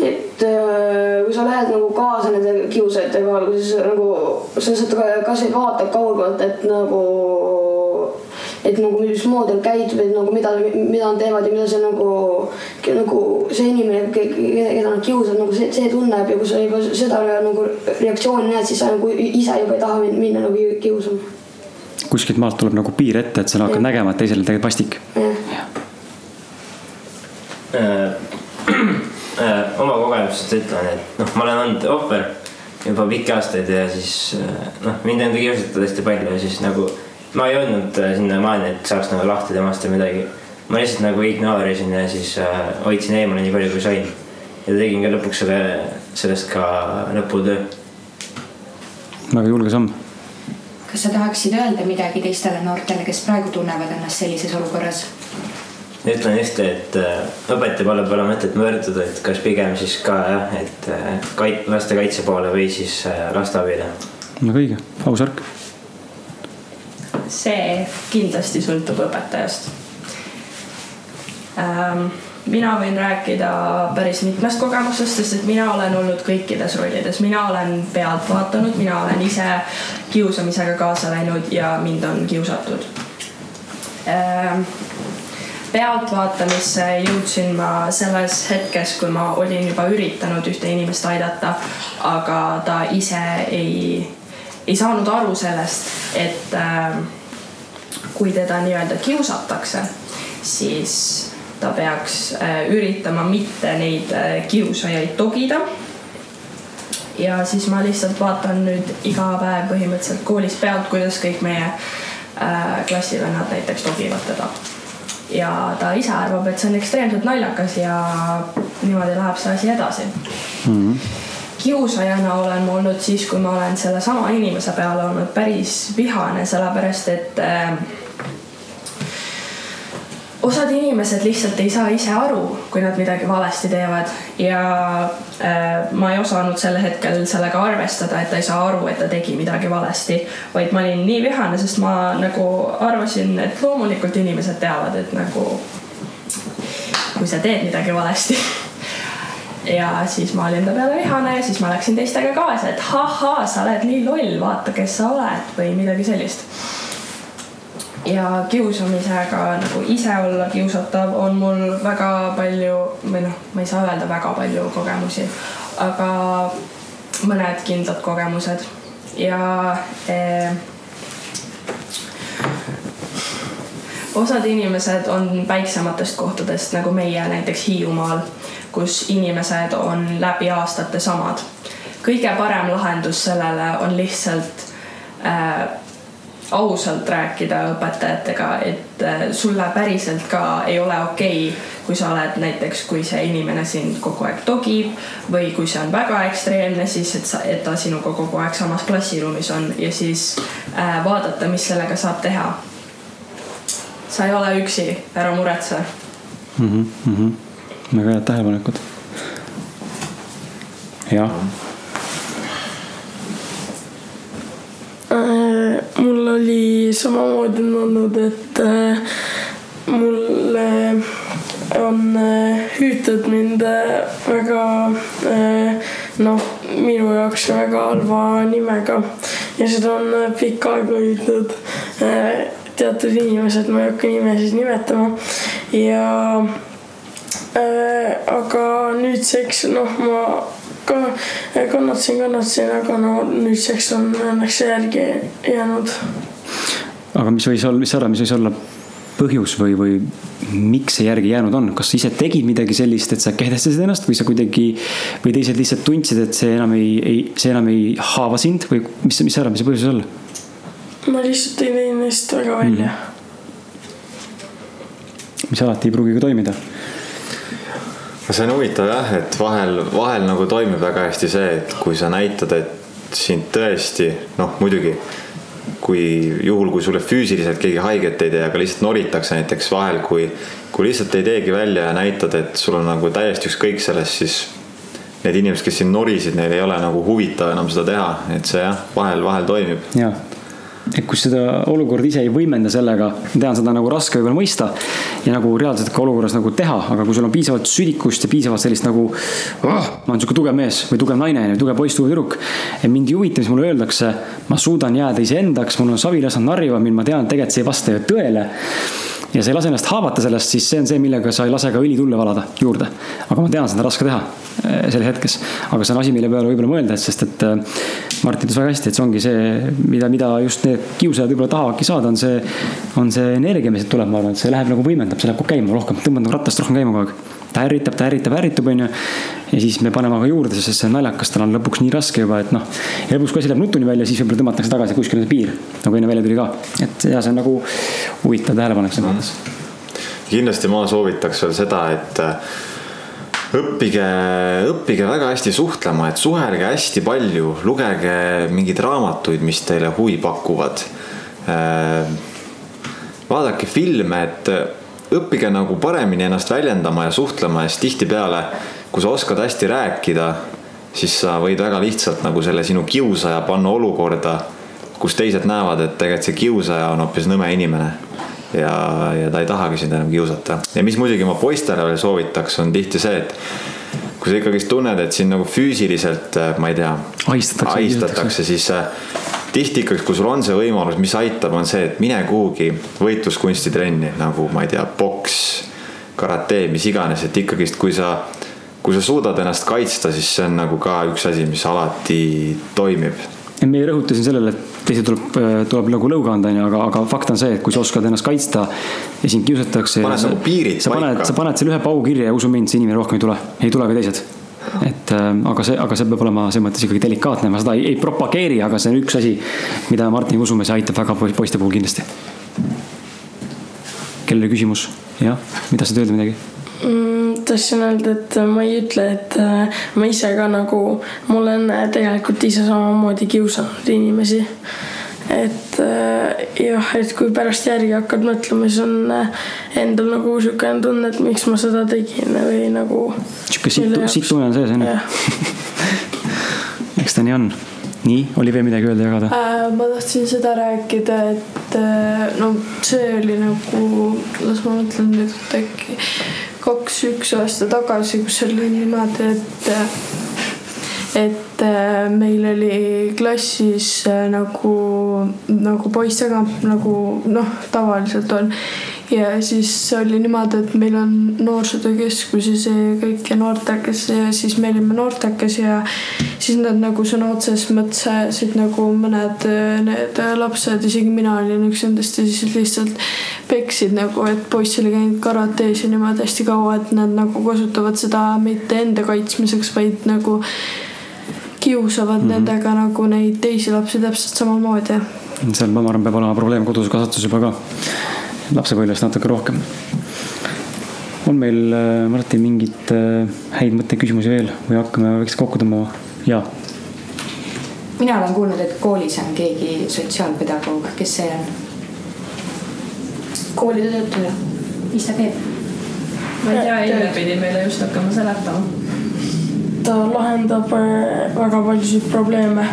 et äh, kui sa lähed nagu kaasa nende kiusajatega, siis nagu sa lihtsalt kasvõi vaatad kaugemalt, et nagu et nagu mismoodi nad käituvad, nagu mida, mida nad teevad ja mida see nagu, nagu see inimene, keda nad kiusavad, nagu see, see tunneb ja kui sa juba seda nagu reaktsiooni näed, siis sa nagu ise juba ei taha minna nagu kiusama. kuskilt maalt tuleb nagu piir ette, et sa hakkad nägema, et teisel on tegelikult vastik. Äh, äh, oma kogemusest ütlen, et noh, ma olen olnud ohver juba pikki aastaid ja siis äh, noh, mind on ka kiusatud hästi palju ja siis nagu ma ei jõudnud äh, sinnamaani, et saaks nagu lahti temast või midagi. ma lihtsalt nagu ignoorisin ja siis äh, hoidsin eemale nii palju, kui sain. ja tegin ka lõpuks selle, sellest ka lõputöö. väga julge samm. kas sa tahaksid öelda midagi teistele noortele, kes praegu tunnevad ennast sellises olukorras? ütlen ühte, et äh, õpetaja poole pole mõtet möörduda, et kas pigem siis ka jah, et äh, kait-, lastekaitse poole või siis lasteabile. väga õige, aus värk see kindlasti sõltub õpetajast ähm, mina võin rääkida päris mitmest kogemusest, sest et mina olen olnud kõikides rollides, mina olen pealt vaatanud, mina olen ise kiusamisega kaasa läinud ja mind on kiusatud. Ähm, pealtvaatamisse jõudsin ma selles hetkes, kui ma olin juba üritanud ühte inimest aidata, aga ta ise ei, ei saanud aru sellest, et äh, kui teda nii-öelda kiusatakse, siis ta peaks äh, üritama mitte neid äh, kiusajaid togida. ja siis ma lihtsalt vaatan nüüd iga päev põhimõtteliselt koolis pealt, kuidas kõik meie äh, klassivennad näiteks togivad teda. ja ta ise arvab, et see on ekstreemselt naljakas ja niimoodi läheb see asi edasi mm. -hmm kiusajana olen ma olnud siis, kui ma olen sellesama inimese peale olnud päris vihane, sellepärast et äh, osad inimesed lihtsalt ei saa ise aru, kui nad midagi valesti teevad. Ja äh, ma ei osanud sel hetkel sellega arvestada, et ta ei saa aru, et ta tegi midagi valesti, vaid ma olin nii vihane, sest ma nagu arvasin, et loomulikult inimesed teavad, et nagu kui sa teed midagi valesti. Ja siis ma olin ta peale vihane ja siis ma läksin teistega kaasa, et ahhaa, sa oled nii loll, vaata, kes sa oled või midagi sellist ja kiusamisega nagu ise olla kiusatav on mul väga palju või noh, ma ei saa öelda väga palju kogemusi, aga mõned kindlad kogemused ja eh, osad inimesed on väiksematest kohtadest nagu meie näiteks Hiiumaal, kus inimesed on läbi aastate samad. kõige parem lahendus sellele on lihtsalt äh, ausalt rääkida õpetajatega, et äh, sulle päriselt ka ei ole okei okay,, kui sa oled näiteks, kui see inimene sind kogu aeg togib või kui see on väga ekstreemne, siis et sa, et ta sinuga kogu aeg samas klassiruumis on ja siis äh, vaadata, mis sellega saab teha. sa ei ole üksi, ära muretse mm. -hmm. väga head tähelepanekud. jah mul oli samamoodi on olnud, et äh, mulle on äh, hüütud mind äh, väga noh, minu jaoks väga halva nimega ja seda on pikka aega hüüdnud teatud inimesed, ma ei hakka nimesid nimetama ja äh, aga nüüdseks noh, ma ka kannatasin, kannatasin, aga no nüüdseks on õnneks järgi jäänud. Aga mis võis olla, mis sa arvad, mis võis olla põhjus või, või miks see järgi jäänud on, kas sa ise tegid midagi sellist, et sa kehtestasid ennast või sa kuidagi või teised lihtsalt tundsid, et see enam ei, ei, see enam ei haava sind või mis, mis sa arvad, mis see põhjus võis olla? ma lihtsalt ei teinud neist väga välja mm. mis alati ei pruugi ka toimida see on huvitav jah, et vahel, vahel nagu toimib väga hästi see, et kui sa näitad, et sind tõesti noh, muidugi kui juhul, kui sulle füüsiliselt keegi haiget ei tee, aga lihtsalt noritakse näiteks vahel, kui, kui lihtsalt ei teegi välja ja näitad, et sul on nagu täiesti ükskõik sellest, siis need inimesed, kes sind norisid, neil ei ole nagu huvitav enam seda teha, et see jah, vahel, vahel toimib. jah et kui seda olukorda ise ei võimenda sellega, ma tean, seda nagu raske võib-olla mõista ja nagu reaalselt ka olukorras nagu teha, aga kui sul on piisavalt südikust ja piisavalt sellist nagu oh,, ma olen sihuke tugev mees või tugev naine tugev poiss, tugev tüdruk. et mind ei huvita, mis mulle öeldakse, ma suudan jääda iseendaks, mul on savilased narrivad mind, ma tean, et tegelikult see ei vasta ju tõele ja sa ei lase ennast haavata sellest, siis see on see, millega sa ei lase ka õli tulle valada juurde. aga ma tean, seda on raske teha eh, selles hetkes, aga see on asi, mille peale võib-olla mõelda, et sest et eh, Martin ütles väga hästi, et see ongi see, mida, mida just need kiusajad võib-olla tahavadki saada, on see, on see energia, mis sealt tuleb, ma arvan, et see läheb nagu võimendab, see läheb käima rohkem, tõmbab nagu ratast rohkem käima kogu aeg ta ärritab, ta ärritab, ärritub, onju. ja siis me paneme aga juurde, sest see on naljakas, tal on lõpuks nii raske juba, et noh. ja lõpuks, kui asi läheb nutuni välja, siis võib-olla tõmmatakse tagasi kuskile see piir, nagu enne välja tuli ka. et ja see on nagu huvitav tähelepanek selles mõttes. kindlasti ma soovitaks veel seda, et äh, õppige, õppige väga hästi suhtlema, et suhelge hästi palju, lugege mingeid raamatuid, mis teile huvi pakuvad. Äh, vaadake filme, et õppige nagu paremini ennast väljendama ja suhtlema siis tihtipeale, kui sa oskad hästi rääkida, siis sa võid väga lihtsalt nagu selle sinu kiusaja panna olukorda, kus teised näevad, et tegelikult see kiusaja on hoopis nõme inimene. ja, ja ta ei tahagi sind enam kiusata ja mis muidugi ma poistele veel soovitaks, on tihti see, et kui sa ikkagist tunned, et sind nagu füüsiliselt, ma ei tea, ahistatakse, ahistatakse, siis tihti ikkagi, kui sul on see võimalus, mis aitab, on see, et mine kuhugi võitluskunstitrenni nagu ma ei tea, poks, karate, mis iganes, et ikkagist, kui sa, kui sa suudad ennast kaitsta, siis see on nagu ka üks asi, mis alati toimib. me ei rõhuta siin sellele, et teisel tuleb, tuleb nagu lõuga anda, onju, aga, aga fakt on see, et kui sa oskad ennast kaitsta ja sind kiusatakse. paned nagu piirid sa paika. sa paned selle ühe paugu kirja ja usu mind, see inimene rohkem ei tule, ei tule ka teised et äh, aga see, aga see peab olema selles mõttes ikkagi delikaatne, ma seda ei, ei propageeri, aga see on üks asi, mida Martin usume, see aitab väga poiste puhul kindlasti. kellel oli küsimus? jah, mida sa ütled midagi? mm,? tahtsin öelda, et ma ei ütle, et äh, ma ise ka nagu, ma olen tegelikult ise samamoodi kiusanud inimesi. Et äh, jah, et kui pärast järgi hakkad mõtlema, siis on äh, endal nagu siukene tunne, et miks ma seda tegin või nagu. sihuke siit, siit tunne on sees onju. eks ta nii on. nii, oli veel midagi öelda, jagada äh,? ma tahtsin seda rääkida, et äh, no see oli nagu, las ma mõtlen nüüd äkki kaks-üks aasta tagasi, kus oli niimoodi, et et äh, meil oli klassis äh, nagu, nagu poissekamp nagu noh, tavaliselt on. ja siis oli niimoodi, et meil on noorsootöökeskus ja see kõik ja noortekas ja siis me olime noortekas ja siis nad nagu sõna otseses mõttes ajasid nagu mõned äh, need lapsed, isegi mina olin üks nendest ja siis lihtsalt peksid nagu, et poiss oli käinud karates ja niimoodi hästi kaua, et nad nagu kasutavad seda mitte enda kaitsmiseks, vaid nagu kiusavad mm -hmm. nendega nagu neid teisi lapsi täpselt samamoodi. seal ma arvan, peab olema probleem kodus kasvatus juba ka, lapsepõlvest natuke rohkem. on meil, äh, Martin, mingeid äh, häid mõtteid, küsimusi veel või hakkame vaikselt kokku tõmbama? jaa. mina olen kuulnud, et koolis on keegi sotsiaalpedagoog, kes see on? koolide töötaja. mis ta teeb? ma ei tea, eile pidi meile just hakkama seletama ta lahendab äh, väga paljusid probleeme.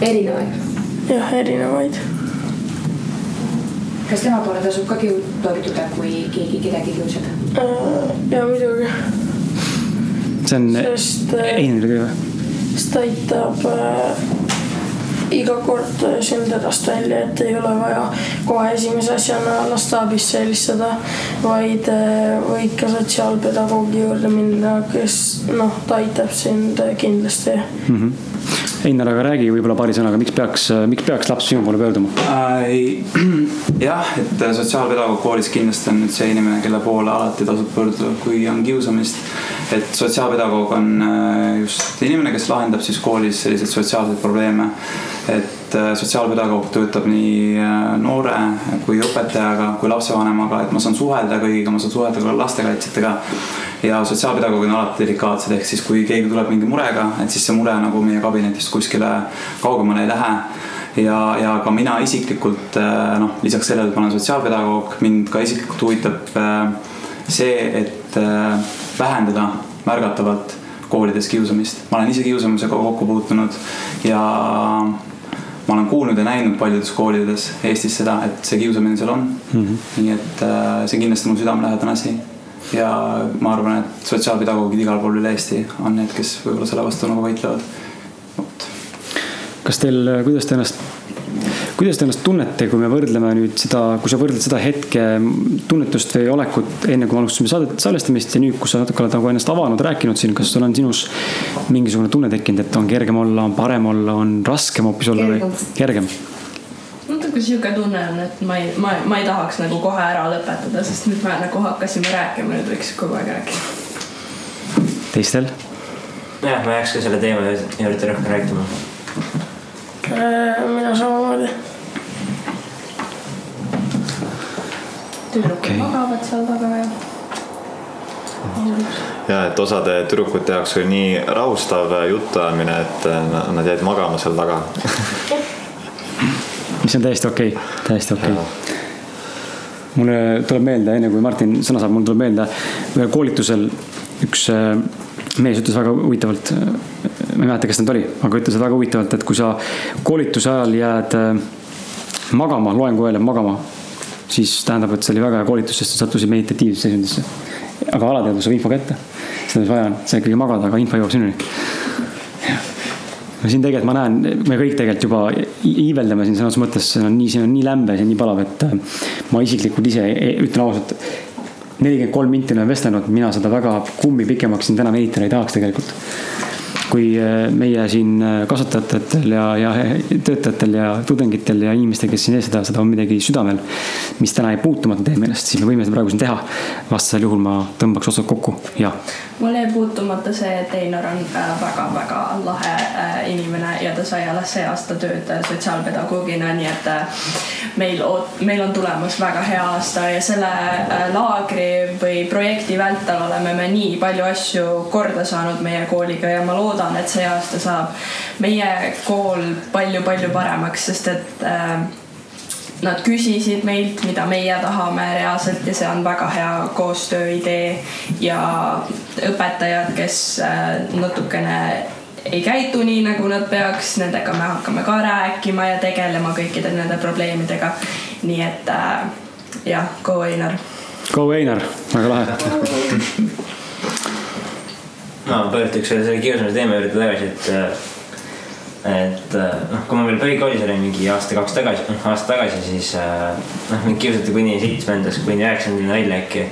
erinevaid? jah, erinevaid. kas tema poole tasub ka pöörduda, kui keegi kedagi kiusab? Äh, ja muidugi. see on Sest, Einile küll või? sest ta aitab äh, iga kord sind hädast välja, et ei ole vaja kohe esimese asjana lasteabisse helistada, vaid võid ka sotsiaalpedagoogi juurde minna, kes noh, ta aitab sind kindlasti mm. -hmm. Einar, aga räägi võib-olla paari sõnaga, miks peaks, miks peaks laps sinu poole pöörduma äh,? jah, et sotsiaalpedagoog koolis kindlasti on nüüd see inimene, kelle poole alati tasub pöörduda, kui on kiusamist. Et sotsiaalpedagoog on äh, just inimene, kes lahendab siis koolis selliseid sotsiaalseid probleeme et äh, sotsiaalpedagoog töötab nii äh, noore kui õpetajaga kui lapsevanemaga, et ma saan suhelda kõigiga, ma saan suhelda ka lastekaitsjatega. ja sotsiaalpedagoogid on alati delikaatsed, ehk siis kui keegi tuleb mingi murega, et siis see mure nagu meie kabinetist kuskile kaugemale ei lähe ja, ja ka mina isiklikult äh, noh, lisaks sellele, et ma olen sotsiaalpedagoog, mind ka isiklikult huvitab see, et vähendada märgatavalt koolides kiusamist. ma olen ise kiusamisega kokku puutunud ja ma olen kuulnud ja näinud paljudes koolides Eestis seda, et see kiusamine seal on mm. -hmm. nii et äh, see on kindlasti mul südamelähedane asi. ja ma arvan, et sotsiaalpedagoogid igal pool üle Eesti on need, kes võib-olla selle vastu nagu võitlevad. vot. kas teil, kuidas te ennast kuidas te ennast tunnete, kui me võrdleme nüüd seda, kui sa võrdled seda hetke tunnetust või olekut enne kui me alustasime saadet salvestamist ja nüüd, kus sa natuke oled nagu ennast avanud, rääkinud siin, kas sul on sinus mingisugune tunne tekkinud, et on kergem olla, on parem olla, on raskem hoopis olla kergem. või kergem? natuke sihuke tunne on, et ma ei, ma, ma ei tahaks nagu kohe ära lõpetada, sest nüüd me nagu hakkasime rääkima, nüüd võiks kogu aeg rääkida. teistel? jah, ma jääks ka selle teema juurde rohkem rääkima Äh, mina samamoodi. Tüdrukud okay. magavad seal taga ja. ja et osade tüdrukute jaoks oli nii rahustav jutuajamine, et nad jäid magama seal taga mis on täiesti okei okay., täiesti okei okay. mulle tuleb meelde, enne kui Martin sõna saab, mul tuleb meelde ühel koolitusel üks äh, mees ütles väga huvitavalt ma ei mäleta, kes ta nüüd oli, aga ütles väga huvitavalt, et kui sa koolituse ajal jääd äh, magama, loengu ajal jääd magama, siis tähendab, et see oli väga hea koolitus, sest sa sattusid meditatiivsesse seisundisse. aga alateadvus saab info kätte, seda mis vaja on, sa ikkagi magad, aga info jõuab sinuni. siin tegelikult ma näen, me kõik tegelikult juba iiveldame siin sõnas mõttes, see on nii, see on nii lämbe, see on nii palav, et äh, ma isiklikult ise e-, ütlen ausalt nelikümmend kolm minti olen vestelnud, mina seda väga kummi pikemaks siin täna venitada ei tahaks tegelikult kui äh, meie siin äh, kasvatajatel ja, ja töötajatel ja tudengitel ja inimestel, kes siin eestvedavad seda, on midagi südamel, mis täna jäi puutumata teie meelest, siis me võime seda praegu siin teha. vastasel juhul ma tõmbaks otsad kokku ja. mul jäi puutumata see, et Einar on väga-väga äh, lahe inimene ja ta sai alles see aasta tööd sotsiaalpedagoogina, nii et meil, meil on tulemas väga hea aasta ja selle laagri või projekti vältel oleme me nii palju asju korda saanud meie kooliga ja ma loodan, loodan, et see aasta saab meie kool palju-palju paremaks, sest et äh, Nad küsisid meilt, mida meie tahame reaalselt ja see on väga hea koostööidee ja õpetajad, kes äh, natukene ei käitu nii, nagu nad peaks, nendega me hakkame ka rääkima ja tegelema kõikide nende probleemidega. nii et äh, jah, go Einar. Go Einar, väga lahe. ma pöörduks veel selle kiusamise teema juurde tagasi, et et noh, kui ma veel põhikoolis olin mingi aasta-kaks tagasi, noh aasta tagasi, siis noh, mind kiusati kuni seitsmendast kuni üheksandani välja äkki.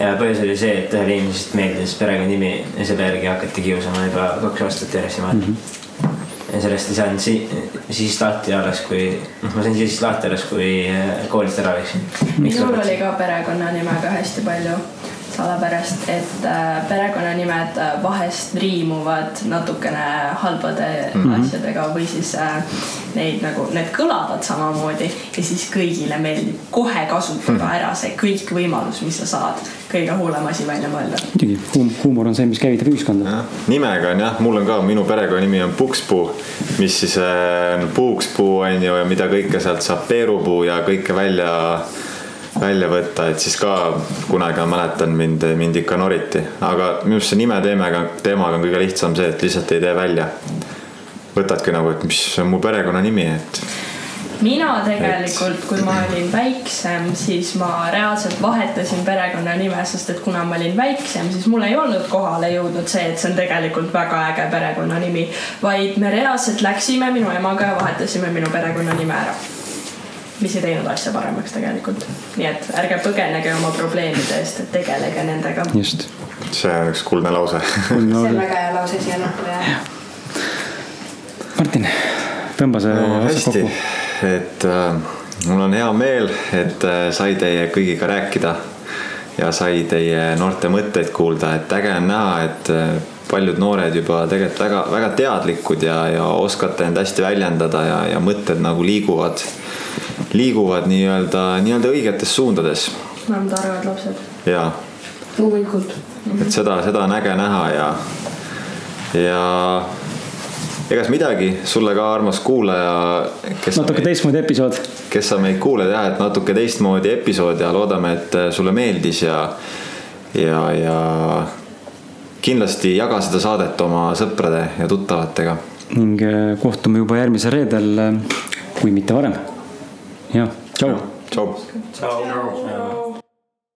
ja põhjus oli see, et ühele inimesest meeldis perekonnanimi ja selle järgi hakati kiusama juba kaks aastat järjest niimoodi mm. -hmm. ja sellest ei saanud si siis lahti alles, kui, noh, ma sain siis lahti alles, kui koolist ära läksin. minul oli ka perekonnanimega hästi palju, sellepärast et äh, perekonnanimed äh, vahest riimuvad natukene halbade mm -hmm. asjadega või siis äh, neid nagu, need kõlavad samamoodi ja siis kõigile meeldib kohe kasutada ära see kõik võimalus, mis sa saad, kõige hullem asi välja mõelda. muidugi, huumor on see, mis käivitab ühiskonda. nimega on jah, mul on ka, minu perekonnanimi on Pukspuu, mis siis äh, puukspuu on ju ja mida kõike sealt saab, peerupuu ja kõike välja, välja võtta, et siis ka kunagi ma mäletan mind, mind ikka noriti, aga minu arust see nime teemaga, teemaga on kõige lihtsam see, et lihtsalt ei tee välja. võtadki nagu, et mis on mu perekonnanimi, et mina tegelikult, kui ma olin väiksem, siis ma reaalselt vahetasin perekonnanime, sest et kuna ma olin väiksem, siis mul ei olnud kohale jõudnud see, et see on tegelikult väga äge perekonnanimi, vaid me reaalselt läksime minu emaga ja vahetasime minu perekonnanime ära. Mis ei teinud asja paremaks tegelikult. nii et ärge põgenege oma probleemide eest, et tegelege nendega. just. see on üks kuldne lause. see on väga hea lause siia lõppu ja Martin, tõmba see no, otsad hästi kokku., et äh, mul on hea meel, et äh, sai teie kõigiga rääkida ja sai teie noorte mõtteid kuulda, et äge on näha, et äh, paljud noored juba tegelikult väga, väga teadlikud ja, ja oskate end hästi väljendada ja, ja mõtted nagu liiguvad, liiguvad nii-öelda, nii-öelda õigetes suundades oleme targad lapsed. ja loomulikult. et seda, seda on äge näha ja, ja egas midagi, sulle ka armas kuulaja, natuke meid, teistmoodi episood. kes sa meid kuulad jah, et natuke teistmoodi episood ja loodame, et sulle meeldis ja, ja, ja kindlasti jaga seda saadet oma sõprade ja tuttavatega. ning äh, kohtume juba järgmisel reedel, kui mitte varem. Ja. Ciao. Ciao. Ciao. Ciao.